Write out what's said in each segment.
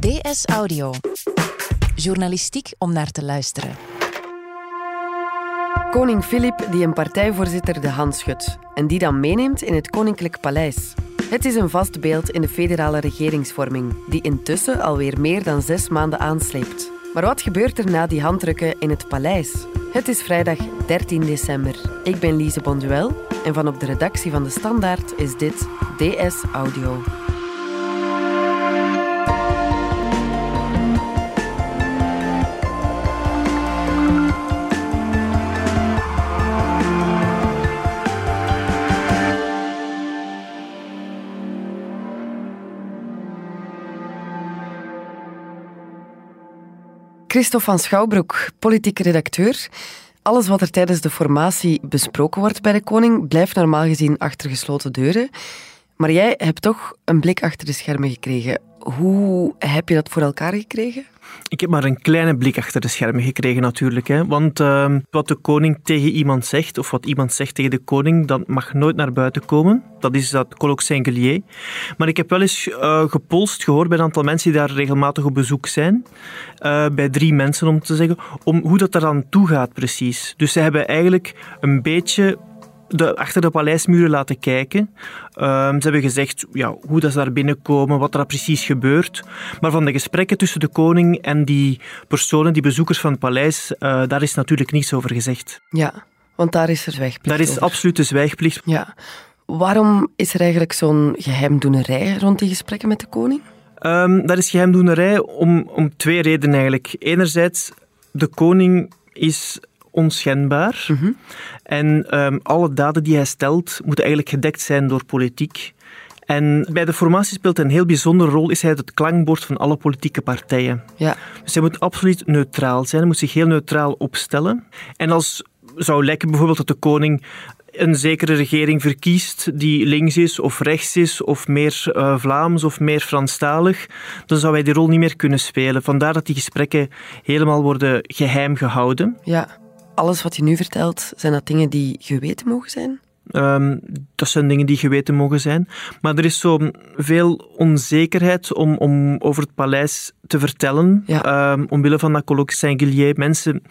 DS Audio. Journalistiek om naar te luisteren. Koning Filip die een partijvoorzitter de hand schudt en die dan meeneemt in het Koninklijk Paleis. Het is een vast beeld in de federale regeringsvorming, die intussen alweer meer dan zes maanden aansleept. Maar wat gebeurt er na die handdrukken in het paleis? Het is vrijdag 13 december. Ik ben Lise Bonduel en van op de redactie van De Standaard is dit DS Audio. Christophe van Schouwbroek, politiek redacteur. Alles wat er tijdens de formatie besproken wordt bij de koning blijft normaal gezien achter gesloten deuren. Maar jij hebt toch een blik achter de schermen gekregen. Hoe heb je dat voor elkaar gekregen? Ik heb maar een kleine blik achter de schermen gekregen natuurlijk. Hè. Want uh, wat de koning tegen iemand zegt, of wat iemand zegt tegen de koning, dat mag nooit naar buiten komen. Dat is dat colloque singulier. Maar ik heb wel eens uh, gepolst, gehoord bij een aantal mensen die daar regelmatig op bezoek zijn. Uh, bij drie mensen om te zeggen, om hoe dat er aan toe gaat precies. Dus ze hebben eigenlijk een beetje de, achter de paleismuren laten kijken. Um, ze hebben gezegd ja, hoe dat ze daar binnenkomen, wat er precies gebeurt. Maar van de gesprekken tussen de koning en die personen, die bezoekers van het paleis, uh, daar is natuurlijk niets over gezegd. Ja, want daar is er zwijgplicht Daar is over. absoluut de zwijgplicht. Ja. Waarom is er eigenlijk zo'n geheimdoenerij rond die gesprekken met de koning? Um, dat is geheimdoenerij om, om twee redenen eigenlijk. Enerzijds, de koning is onschendbaar. Mm -hmm. En um, alle daden die hij stelt, moeten eigenlijk gedekt zijn door politiek. En bij de formatie speelt een heel bijzondere rol, is hij het klankbord van alle politieke partijen. Ja. Dus hij moet absoluut neutraal zijn, hij moet zich heel neutraal opstellen. En als zou lijken bijvoorbeeld dat de koning een zekere regering verkiest die links is of rechts is of meer uh, Vlaams of meer Franstalig, dan zou hij die rol niet meer kunnen spelen. Vandaar dat die gesprekken helemaal worden geheim gehouden. Ja alles wat je nu vertelt, zijn dat dingen die geweten mogen zijn? Um, dat zijn dingen die geweten mogen zijn. Maar er is zo veel onzekerheid om, om over het paleis te vertellen. Ja. Um, omwille van dat colloque singulier. Mensen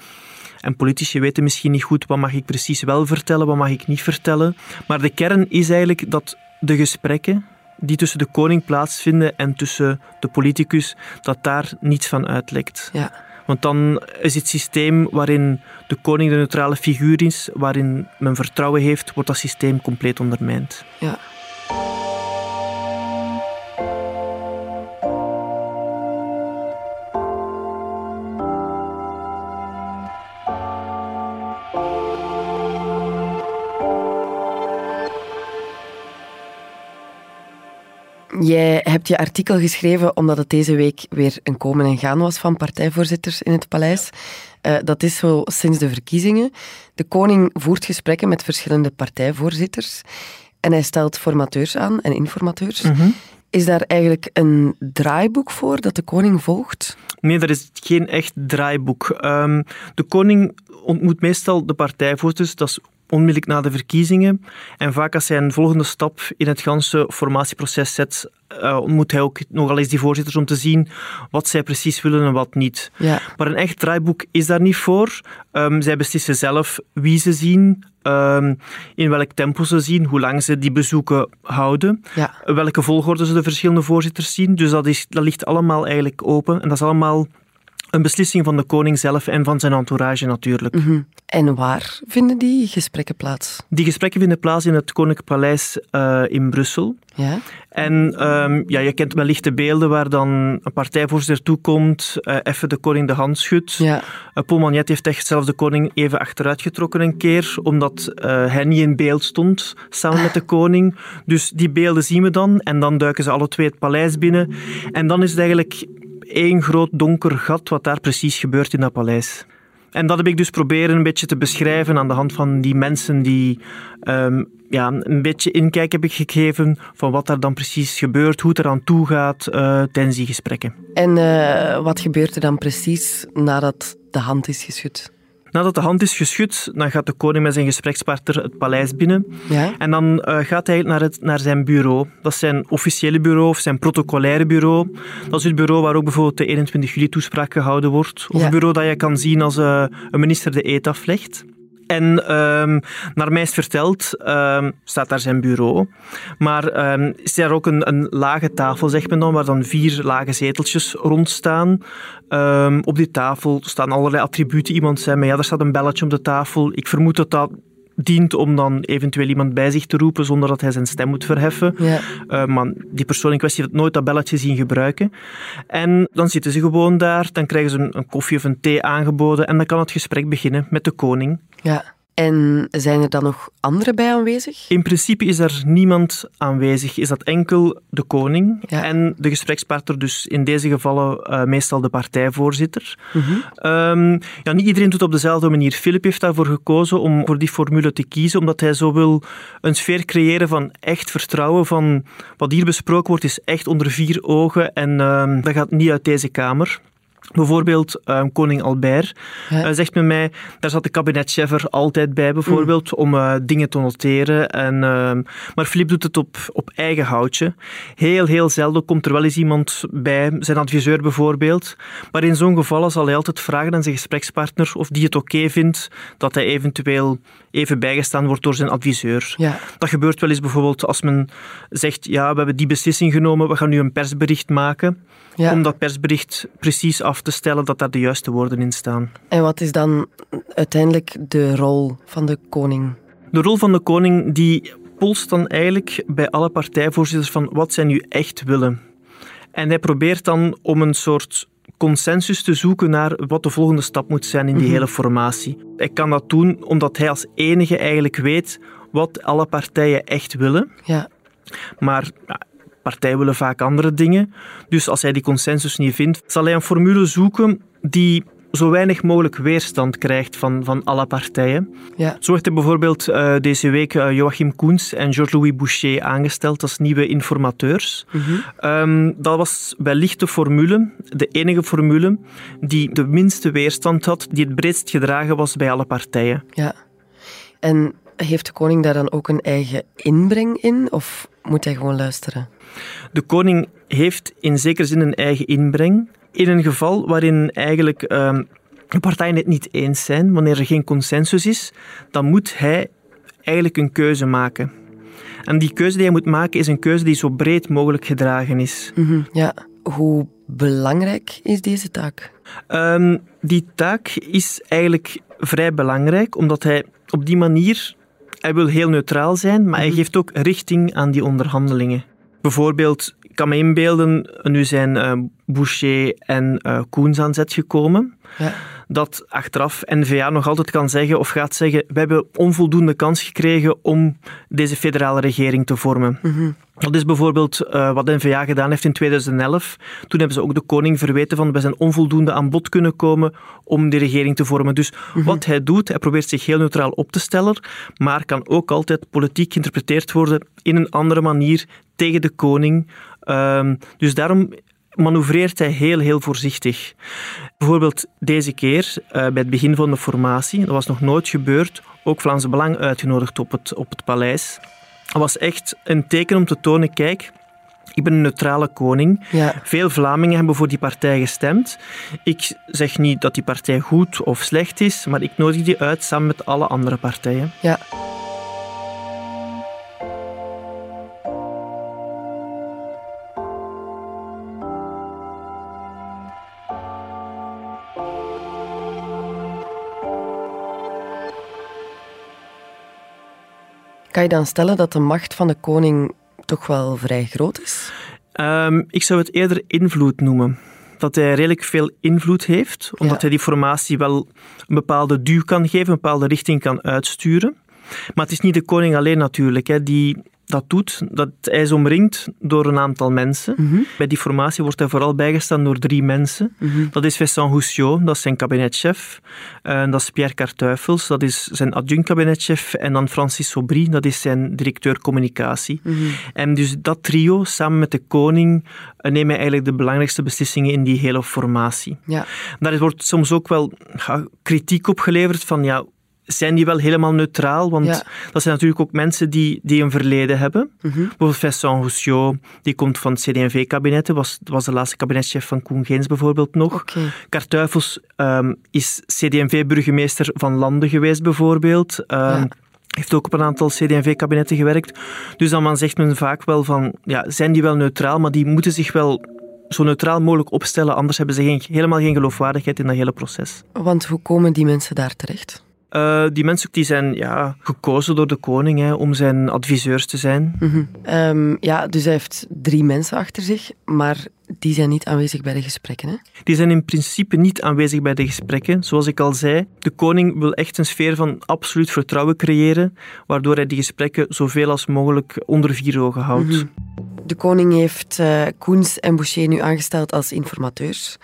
en politici weten misschien niet goed wat mag ik precies wel vertellen, wat mag ik niet vertellen. Maar de kern is eigenlijk dat de gesprekken die tussen de koning plaatsvinden en tussen de politicus, dat daar niets van uitlekt. Ja. Want dan is het systeem waarin de koning de neutrale figuur is, waarin men vertrouwen heeft, wordt dat systeem compleet ondermijnd. Ja. Jij hebt je artikel geschreven omdat het deze week weer een komen en gaan was van partijvoorzitters in het paleis. Uh, dat is zo sinds de verkiezingen. De koning voert gesprekken met verschillende partijvoorzitters en hij stelt formateurs aan en informateurs. Mm -hmm. Is daar eigenlijk een draaiboek voor dat de koning volgt? Nee, dat is geen echt draaiboek. Um, de koning ontmoet meestal de partijvoorzitters. Dat is onmiddellijk na de verkiezingen. En vaak als hij een volgende stap in het ganse formatieproces zet, uh, ontmoet hij ook nogal eens die voorzitters om te zien wat zij precies willen en wat niet. Ja. Maar een echt draaiboek is daar niet voor. Um, zij beslissen zelf wie ze zien, um, in welk tempo ze zien, hoe lang ze die bezoeken houden, ja. welke volgorde ze de verschillende voorzitters zien. Dus dat, is, dat ligt allemaal eigenlijk open. En dat is allemaal een beslissing van de koning zelf en van zijn entourage natuurlijk. Mm -hmm. En waar vinden die gesprekken plaats? Die gesprekken vinden plaats in het Koninklijk Paleis uh, in Brussel. Ja. En um, ja, je kent wellicht de beelden waar dan een partijvoorzitter toekomt, uh, even de koning de hand schudt. Ja. Uh, Paul Magnet heeft echt zelfs de koning even achteruitgetrokken een keer, omdat hij niet in beeld stond samen met de koning. Dus die beelden zien we dan en dan duiken ze alle twee het paleis binnen. En dan is het eigenlijk één groot donker gat wat daar precies gebeurt in dat paleis. En dat heb ik dus proberen een beetje te beschrijven aan de hand van die mensen die um, ja, een beetje inkijk heb ik gegeven van wat er dan precies gebeurt, hoe het eraan toe gaat uh, tijdens die gesprekken. En uh, wat gebeurt er dan precies nadat de hand is geschud? Nadat de hand is geschud, dan gaat de koning met zijn gesprekspartner het paleis binnen. Ja. En dan uh, gaat hij naar, het, naar zijn bureau. Dat is zijn officiële bureau of zijn protocolaire bureau. Dat is het bureau waar ook bijvoorbeeld de 21 juli toespraak gehouden wordt. Of Ja. een bureau dat je kan zien als uh, een minister de eet aflegt. En um, naar mij is verteld, um, staat daar zijn bureau. Maar um, is er ook een, een, lage tafel, zeg men dan, waar dan vier lage zeteltjes rond staan. op die tafel staan allerlei attributen. Iemand zei mij, ja, er staat een belletje op de tafel. Ik vermoed dat dat dient om dan eventueel iemand bij zich te roepen zonder dat hij zijn stem moet verheffen. Ja. Uh, maar die persoon in kwestie heeft nooit dat belletje zien gebruiken. En dan zitten ze gewoon daar, dan krijgen ze een, een koffie of een thee aangeboden en dan kan het gesprek beginnen met de koning. Ja. En zijn er dan nog anderen bij aanwezig? In principe is er niemand aanwezig. Is dat enkel de koning Ja. en de gesprekspartner, dus in deze gevallen uh, meestal de partijvoorzitter. Mhm. Um, ja, niet iedereen doet op dezelfde manier. Philip heeft daarvoor gekozen om voor die formule te kiezen, omdat hij zo wil een sfeer creëren van echt vertrouwen, van wat hier besproken wordt is echt onder vier ogen en um, dat gaat niet uit deze kamer. Bijvoorbeeld uh, koning Albert Ja. uh, zegt met mij, daar zat de kabinetchef er altijd bij bijvoorbeeld, om uh, dingen te noteren. En, uh, maar Philippe doet het op, op eigen houtje. Heel, heel zelden komt er wel eens iemand bij, zijn adviseur bijvoorbeeld. Maar in zo'n geval zal hij altijd vragen aan zijn gesprekspartner of die het oké okay vindt dat hij eventueel even bijgestaan wordt door zijn adviseur. Ja. Dat gebeurt wel eens bijvoorbeeld als men zegt, ja, we hebben die beslissing genomen, we gaan nu een persbericht maken. Ja. Om dat persbericht precies af te stellen dat daar de juiste woorden in staan. En wat is dan uiteindelijk de rol van de koning? De rol van de koning die polst dan eigenlijk bij alle partijvoorzitters van wat zij nu echt willen. En hij probeert dan om een soort consensus te zoeken naar wat de volgende stap moet zijn in die Mhm. hele formatie. Hij kan dat doen omdat hij als enige eigenlijk weet wat alle partijen echt willen. Ja. Maar ja, partijen willen vaak andere dingen. Dus als hij die consensus niet vindt, zal hij een formule zoeken die zo weinig mogelijk weerstand krijgt van, van alle partijen. Ja. Zo heeft hij bijvoorbeeld uh, deze week uh, Joachim Koens en Georges-Louis Boucher aangesteld als nieuwe informateurs. Um, dat was wellicht de formule, de enige formule, die de minste weerstand had, die het breedst gedragen was bij alle partijen. Ja. En heeft de koning daar dan ook een eigen inbreng in, of moet hij gewoon luisteren? De koning heeft in zekere zin een eigen inbreng. In een geval waarin eigenlijk um, de partijen het niet eens zijn, wanneer er geen consensus is, dan moet hij eigenlijk een keuze maken. En die keuze die hij moet maken is een keuze die zo breed mogelijk gedragen is. Mm -hmm, ja. Hoe belangrijk is deze taak? Um, die taak is eigenlijk vrij belangrijk, omdat hij op die manier, hij wil heel neutraal zijn, maar mm -hmm. hij geeft ook richting aan die onderhandelingen. Bijvoorbeeld, kan me inbeelden, nu zijn uh, Boucher en uh, Koens aan zet gekomen. Ja. Dat achteraf N-VA nog altijd kan zeggen of gaat zeggen: we hebben onvoldoende kans gekregen om deze federale regering te vormen. Mm -hmm. Dat is bijvoorbeeld uh, wat N-VA gedaan heeft in 2011. Toen hebben ze ook de koning verweten van we zijn onvoldoende aan bod kunnen komen om die regering te vormen. Dus Mhm. mm -hmm. wat hij doet, hij probeert zich heel neutraal op te stellen, maar kan ook altijd politiek geïnterpreteerd worden in een andere manier tegen de koning. Um, dus daarom manoeuvreert hij heel, heel voorzichtig. Bijvoorbeeld deze keer, uh, bij het begin van de formatie, dat was nog nooit gebeurd, ook Vlaams Belang uitgenodigd op het, op het paleis. Dat was echt een teken om te tonen, kijk, ik ben een neutrale koning. Ja. Veel Vlamingen hebben voor die partij gestemd. Ik zeg niet dat die partij goed of slecht is, maar ik nodig die uit samen met alle andere partijen. Ja. Kan je dan stellen dat de macht van de koning toch wel vrij groot is? Um, ik zou het eerder invloed noemen. Dat hij redelijk veel invloed heeft, omdat Ja. hij die formatie wel een bepaalde duw kan geven, een bepaalde richting kan uitsturen. Maar het is niet de koning alleen natuurlijk. Hè. Die, dat doet, dat hij is omringd door een aantal mensen. Mhm. Bij die formatie wordt hij vooral bijgestaan door drie mensen. Mhm. Dat is Vincent Houssiot, dat is zijn kabinetchef. En dat is Pierre Cartuifels, dat is zijn adjunct-kabinetchef. En dan Francis Sobry, dat is zijn directeur communicatie. Mhm. En dus dat trio, samen met de koning, eh, nemen eigenlijk de belangrijkste beslissingen in die hele formatie. Ja. Daar wordt soms ook wel ja, kritiek op geleverd van ja, zijn die wel helemaal neutraal? Want Ja. dat zijn natuurlijk ook mensen die, die een verleden hebben. Mhm. Bijvoorbeeld Vincent Houssiot, die komt van het CD&V-kabinet, was, was de laatste kabinetchef van Koen Geens bijvoorbeeld nog. Oké. Kartuifels ehm, is CD&V-burgemeester van Landen geweest bijvoorbeeld. Ja. Heeft ook op een aantal CD&V-kabinetten gewerkt. Dus dan zegt men vaak wel van, ja, zijn die wel neutraal, maar die moeten zich wel zo neutraal mogelijk opstellen, anders hebben ze geen, helemaal geen geloofwaardigheid in dat hele proces. Want hoe komen die mensen daar terecht? Eh, die mensen die zijn ja, gekozen door de koning hè, om zijn adviseurs te zijn. Mhm. Ehm, ja, dus hij heeft drie mensen achter zich, maar die zijn niet aanwezig bij de gesprekken. Hè? Die zijn in principe niet aanwezig bij de gesprekken. Zoals ik al zei, de koning wil echt een sfeer van absoluut vertrouwen creëren, waardoor hij die gesprekken zoveel als mogelijk onder vier ogen houdt. Mhm. De koning heeft eh, Koens en Boucher nu aangesteld als informateurs.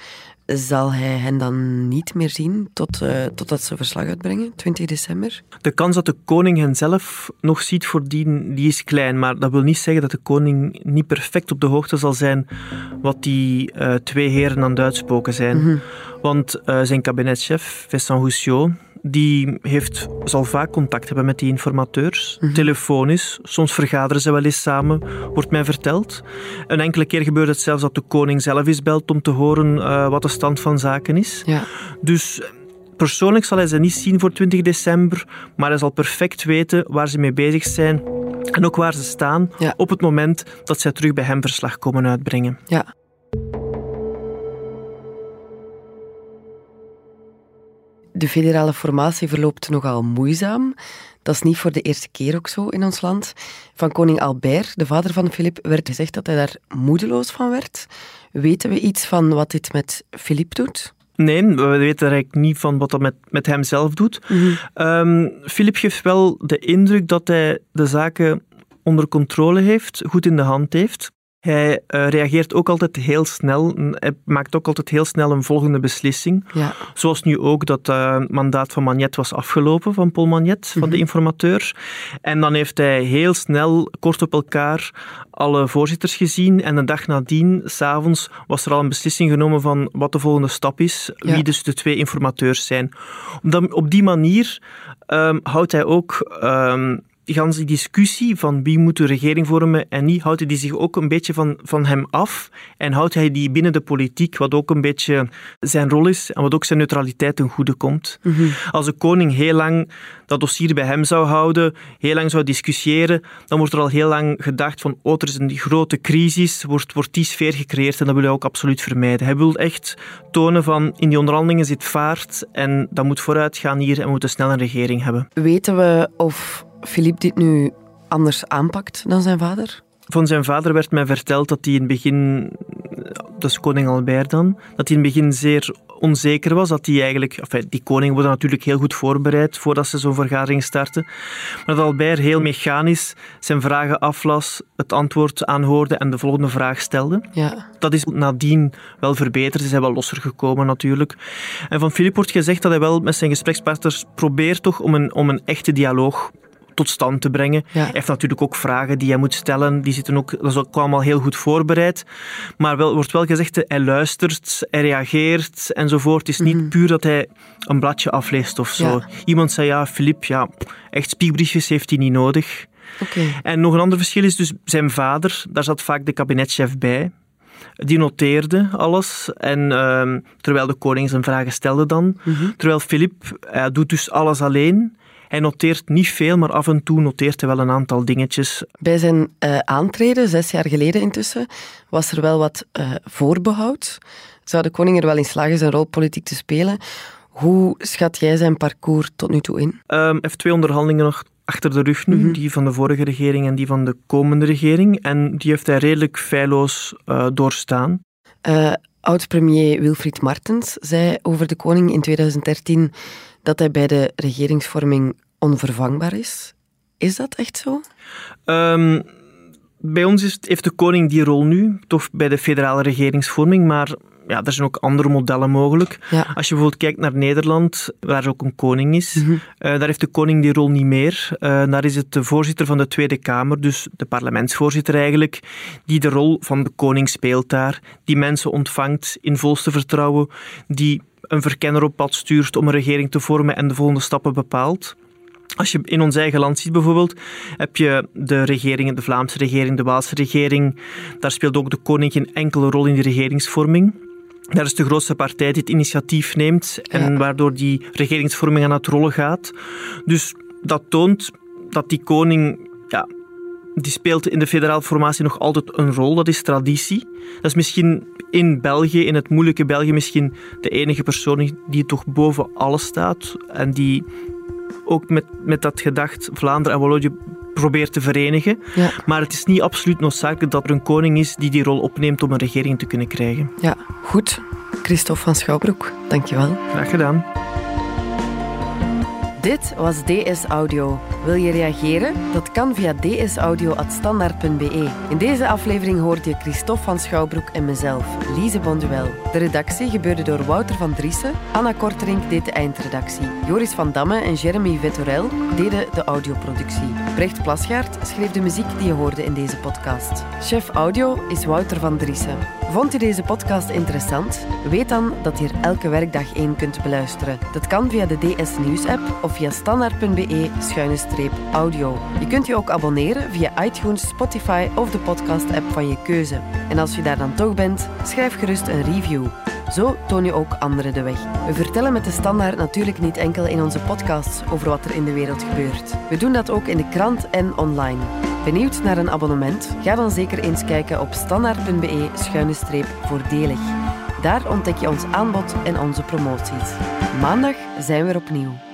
Zal hij hen dan niet meer zien tot, eh, totdat ze verslag uitbrengen, 20 december? De kans dat de koning hen zelf nog ziet voordien, die is klein. Maar dat wil niet zeggen dat de koning niet perfect op de hoogte zal zijn wat die eh, twee heren aan het uitspoken zijn. Mhm. Want eh, zijn kabinetchef, Vincent Houssiot, die heeft, zal vaak contact hebben met die informateurs. Mhm. Telefonisch, soms vergaderen ze wel eens samen, wordt mij verteld. Een enkele keer gebeurt het zelfs dat de koning zelf eens belt om te horen eh, wat de stand van zaken is. Ja. Dus persoonlijk zal hij ze niet zien voor 20 december, maar hij zal perfect weten waar ze mee bezig zijn en ook waar ze staan Ja. op het moment dat zij terug bij hem verslag komen uitbrengen. ja. De federale formatie verloopt nogal moeizaam. Dat is niet voor de eerste keer ook zo in ons land. Van koning Albert, de vader van Filip, werd gezegd dat hij daar moedeloos van werd. Weten we iets van wat dit met Filip doet? Nee, we weten eigenlijk niet van wat dat met, met hem zelf doet. Ehm, Philip geeft wel de indruk dat hij de zaken onder controle heeft, goed in de hand heeft. Hij eh, reageert ook altijd heel snel. Hij maakt ook altijd heel snel een volgende beslissing. Ja. Zoals nu ook dat het mandaat van Magnet was afgelopen, van Paul Magnet, van de informateur. En dan heeft hij heel snel, kort op elkaar, alle voorzitters gezien. En de dag nadien, s'avonds, was er al een beslissing genomen van wat de volgende stap is, Ja. wie dus de twee informateurs zijn. Op, op die manier ehm, houdt hij ook... ehm, gans die discussie van wie moet de regering vormen en niet, houdt hij die zich ook een beetje van, van hem af en houdt hij die binnen de politiek, wat ook een beetje zijn rol is en wat ook zijn neutraliteit ten goede komt. Als de koning heel lang dat dossier bij hem zou houden, heel lang zou discussiëren, dan wordt er al heel lang gedacht van oh, er is een grote crisis, wordt, wordt die sfeer gecreëerd en dat wil hij ook absoluut vermijden. Hij wil echt tonen van in die onderhandelingen zit vaart en dat moet vooruit gaan hier en we moeten snel een regering hebben. Weten we of Filip dit nu anders aanpakt dan zijn vader? Van zijn vader werd mij verteld dat hij in het begin, dat is koning Albert dan, dat hij in het begin zeer onzeker was. Dat hij eigenlijk, enfin, die koning wordt natuurlijk heel goed voorbereid voordat ze zo'n vergadering starten. Maar dat Albert heel mechanisch zijn vragen aflas, het antwoord aanhoorde en de volgende vraag stelde. Ja. Dat is nadien wel verbeterd. Ze zijn wel losser gekomen natuurlijk. En van Filip wordt gezegd dat hij wel met zijn gesprekspartners probeert toch om een, om een echte dialoog tot stand te brengen. Ja. Hij heeft natuurlijk ook vragen die hij moet stellen. Die zitten ook, dat is ook allemaal heel goed voorbereid. Maar wel, wordt wel gezegd, hij luistert, hij reageert enzovoort. Het is niet puur dat hij een bladje afleest of zo. Ja. Iemand zei, ja, Filip, ja, echt spiekbriefjes heeft hij niet nodig. En nog een ander verschil is dus zijn vader. Daar zat vaak de kabinetchef bij. Die noteerde alles. En ehm, terwijl de koning zijn vragen stelde dan. Terwijl Filip eh, doet dus alles alleen. Hij noteert niet veel, maar af en toe noteert hij wel een aantal dingetjes. Bij zijn eh, aantreden, zes jaar geleden intussen, was er wel wat eh, voorbehoud. Zou de koning er wel in slagen zijn rol politiek te spelen? Hoe schat jij zijn parcours tot nu toe in? Ehm, hij heeft twee onderhandelingen nog achter de rug nu. Die van de vorige regering en die van de komende regering. En die heeft hij redelijk feilloos eh, doorstaan. Eh, Oud-premier Wilfried Martens zei over de koning in 2013 dat hij bij de regeringsvorming onvervangbaar is. Is dat echt zo? Um, bij ons is, heeft de koning die rol nu, toch bij de federale regeringsvorming, maar ja, er zijn ook andere modellen mogelijk. Als je bijvoorbeeld kijkt naar Nederland, waar ook een koning is, mm daar heeft de koning die rol niet meer. Uh, daar is het de voorzitter van de Tweede Kamer, dus de parlementsvoorzitter eigenlijk, die de rol van de koning speelt daar, die mensen ontvangt in volste vertrouwen, die een verkenner op pad stuurt om een regering te vormen en de volgende stappen bepaalt. Als je in ons eigen land ziet bijvoorbeeld, heb je de regeringen, de Vlaamse regering, de Waalse regering. Daar speelt ook de koning geen enkele rol in de regeringsvorming. Daar is de grootste partij die het initiatief neemt en waardoor die regeringsvorming aan het rollen gaat. Dus dat toont dat die koning, ja, die speelt in de federale formatie nog altijd een rol. Dat is traditie. Dat is misschien in België, in het moeilijke België, misschien de enige persoon die toch boven alles staat en die ook met, met dat gedacht Vlaanderen en Wallonië probeert te verenigen. Ja. Maar het is niet absoluut noodzakelijk dat er een koning is die die rol opneemt om een regering te kunnen krijgen. Ja, goed. Christophe van Schouwbroek, dankjewel. Graag gedaan. Dit was DS Audio. Wil je reageren? Dat kan via dsaudio.standaard.be. In deze aflevering hoorde je Christophe van Schouwbroek en mezelf, Lise Bonduel. De redactie gebeurde door Wouter van Driessen. Anna Korterink deed de eindredactie. Joris van Damme en Jeremy Vettorel deden de audioproductie. Brecht Plasgaard schreef de muziek die je hoorde in deze podcast. Chef audio is Wouter van Driessen. Vond je deze podcast interessant? Weet dan dat je er elke werkdag één kunt beluisteren. Dat kan via de DS Nieuws app of via standaard.be-audio. Je kunt je ook abonneren via iTunes, Spotify of de podcast-app van je keuze. En als je daar dan toch bent, schrijf gerust een review. Zo toon je ook anderen de weg. We vertellen met de standaard natuurlijk niet enkel in onze podcasts over wat er in de wereld gebeurt. We doen dat ook in de krant en online. Benieuwd naar een abonnement? Ga dan zeker eens kijken op standaard.be-voordelig. Daar ontdek je ons aanbod en onze promoties. Maandag zijn we er opnieuw.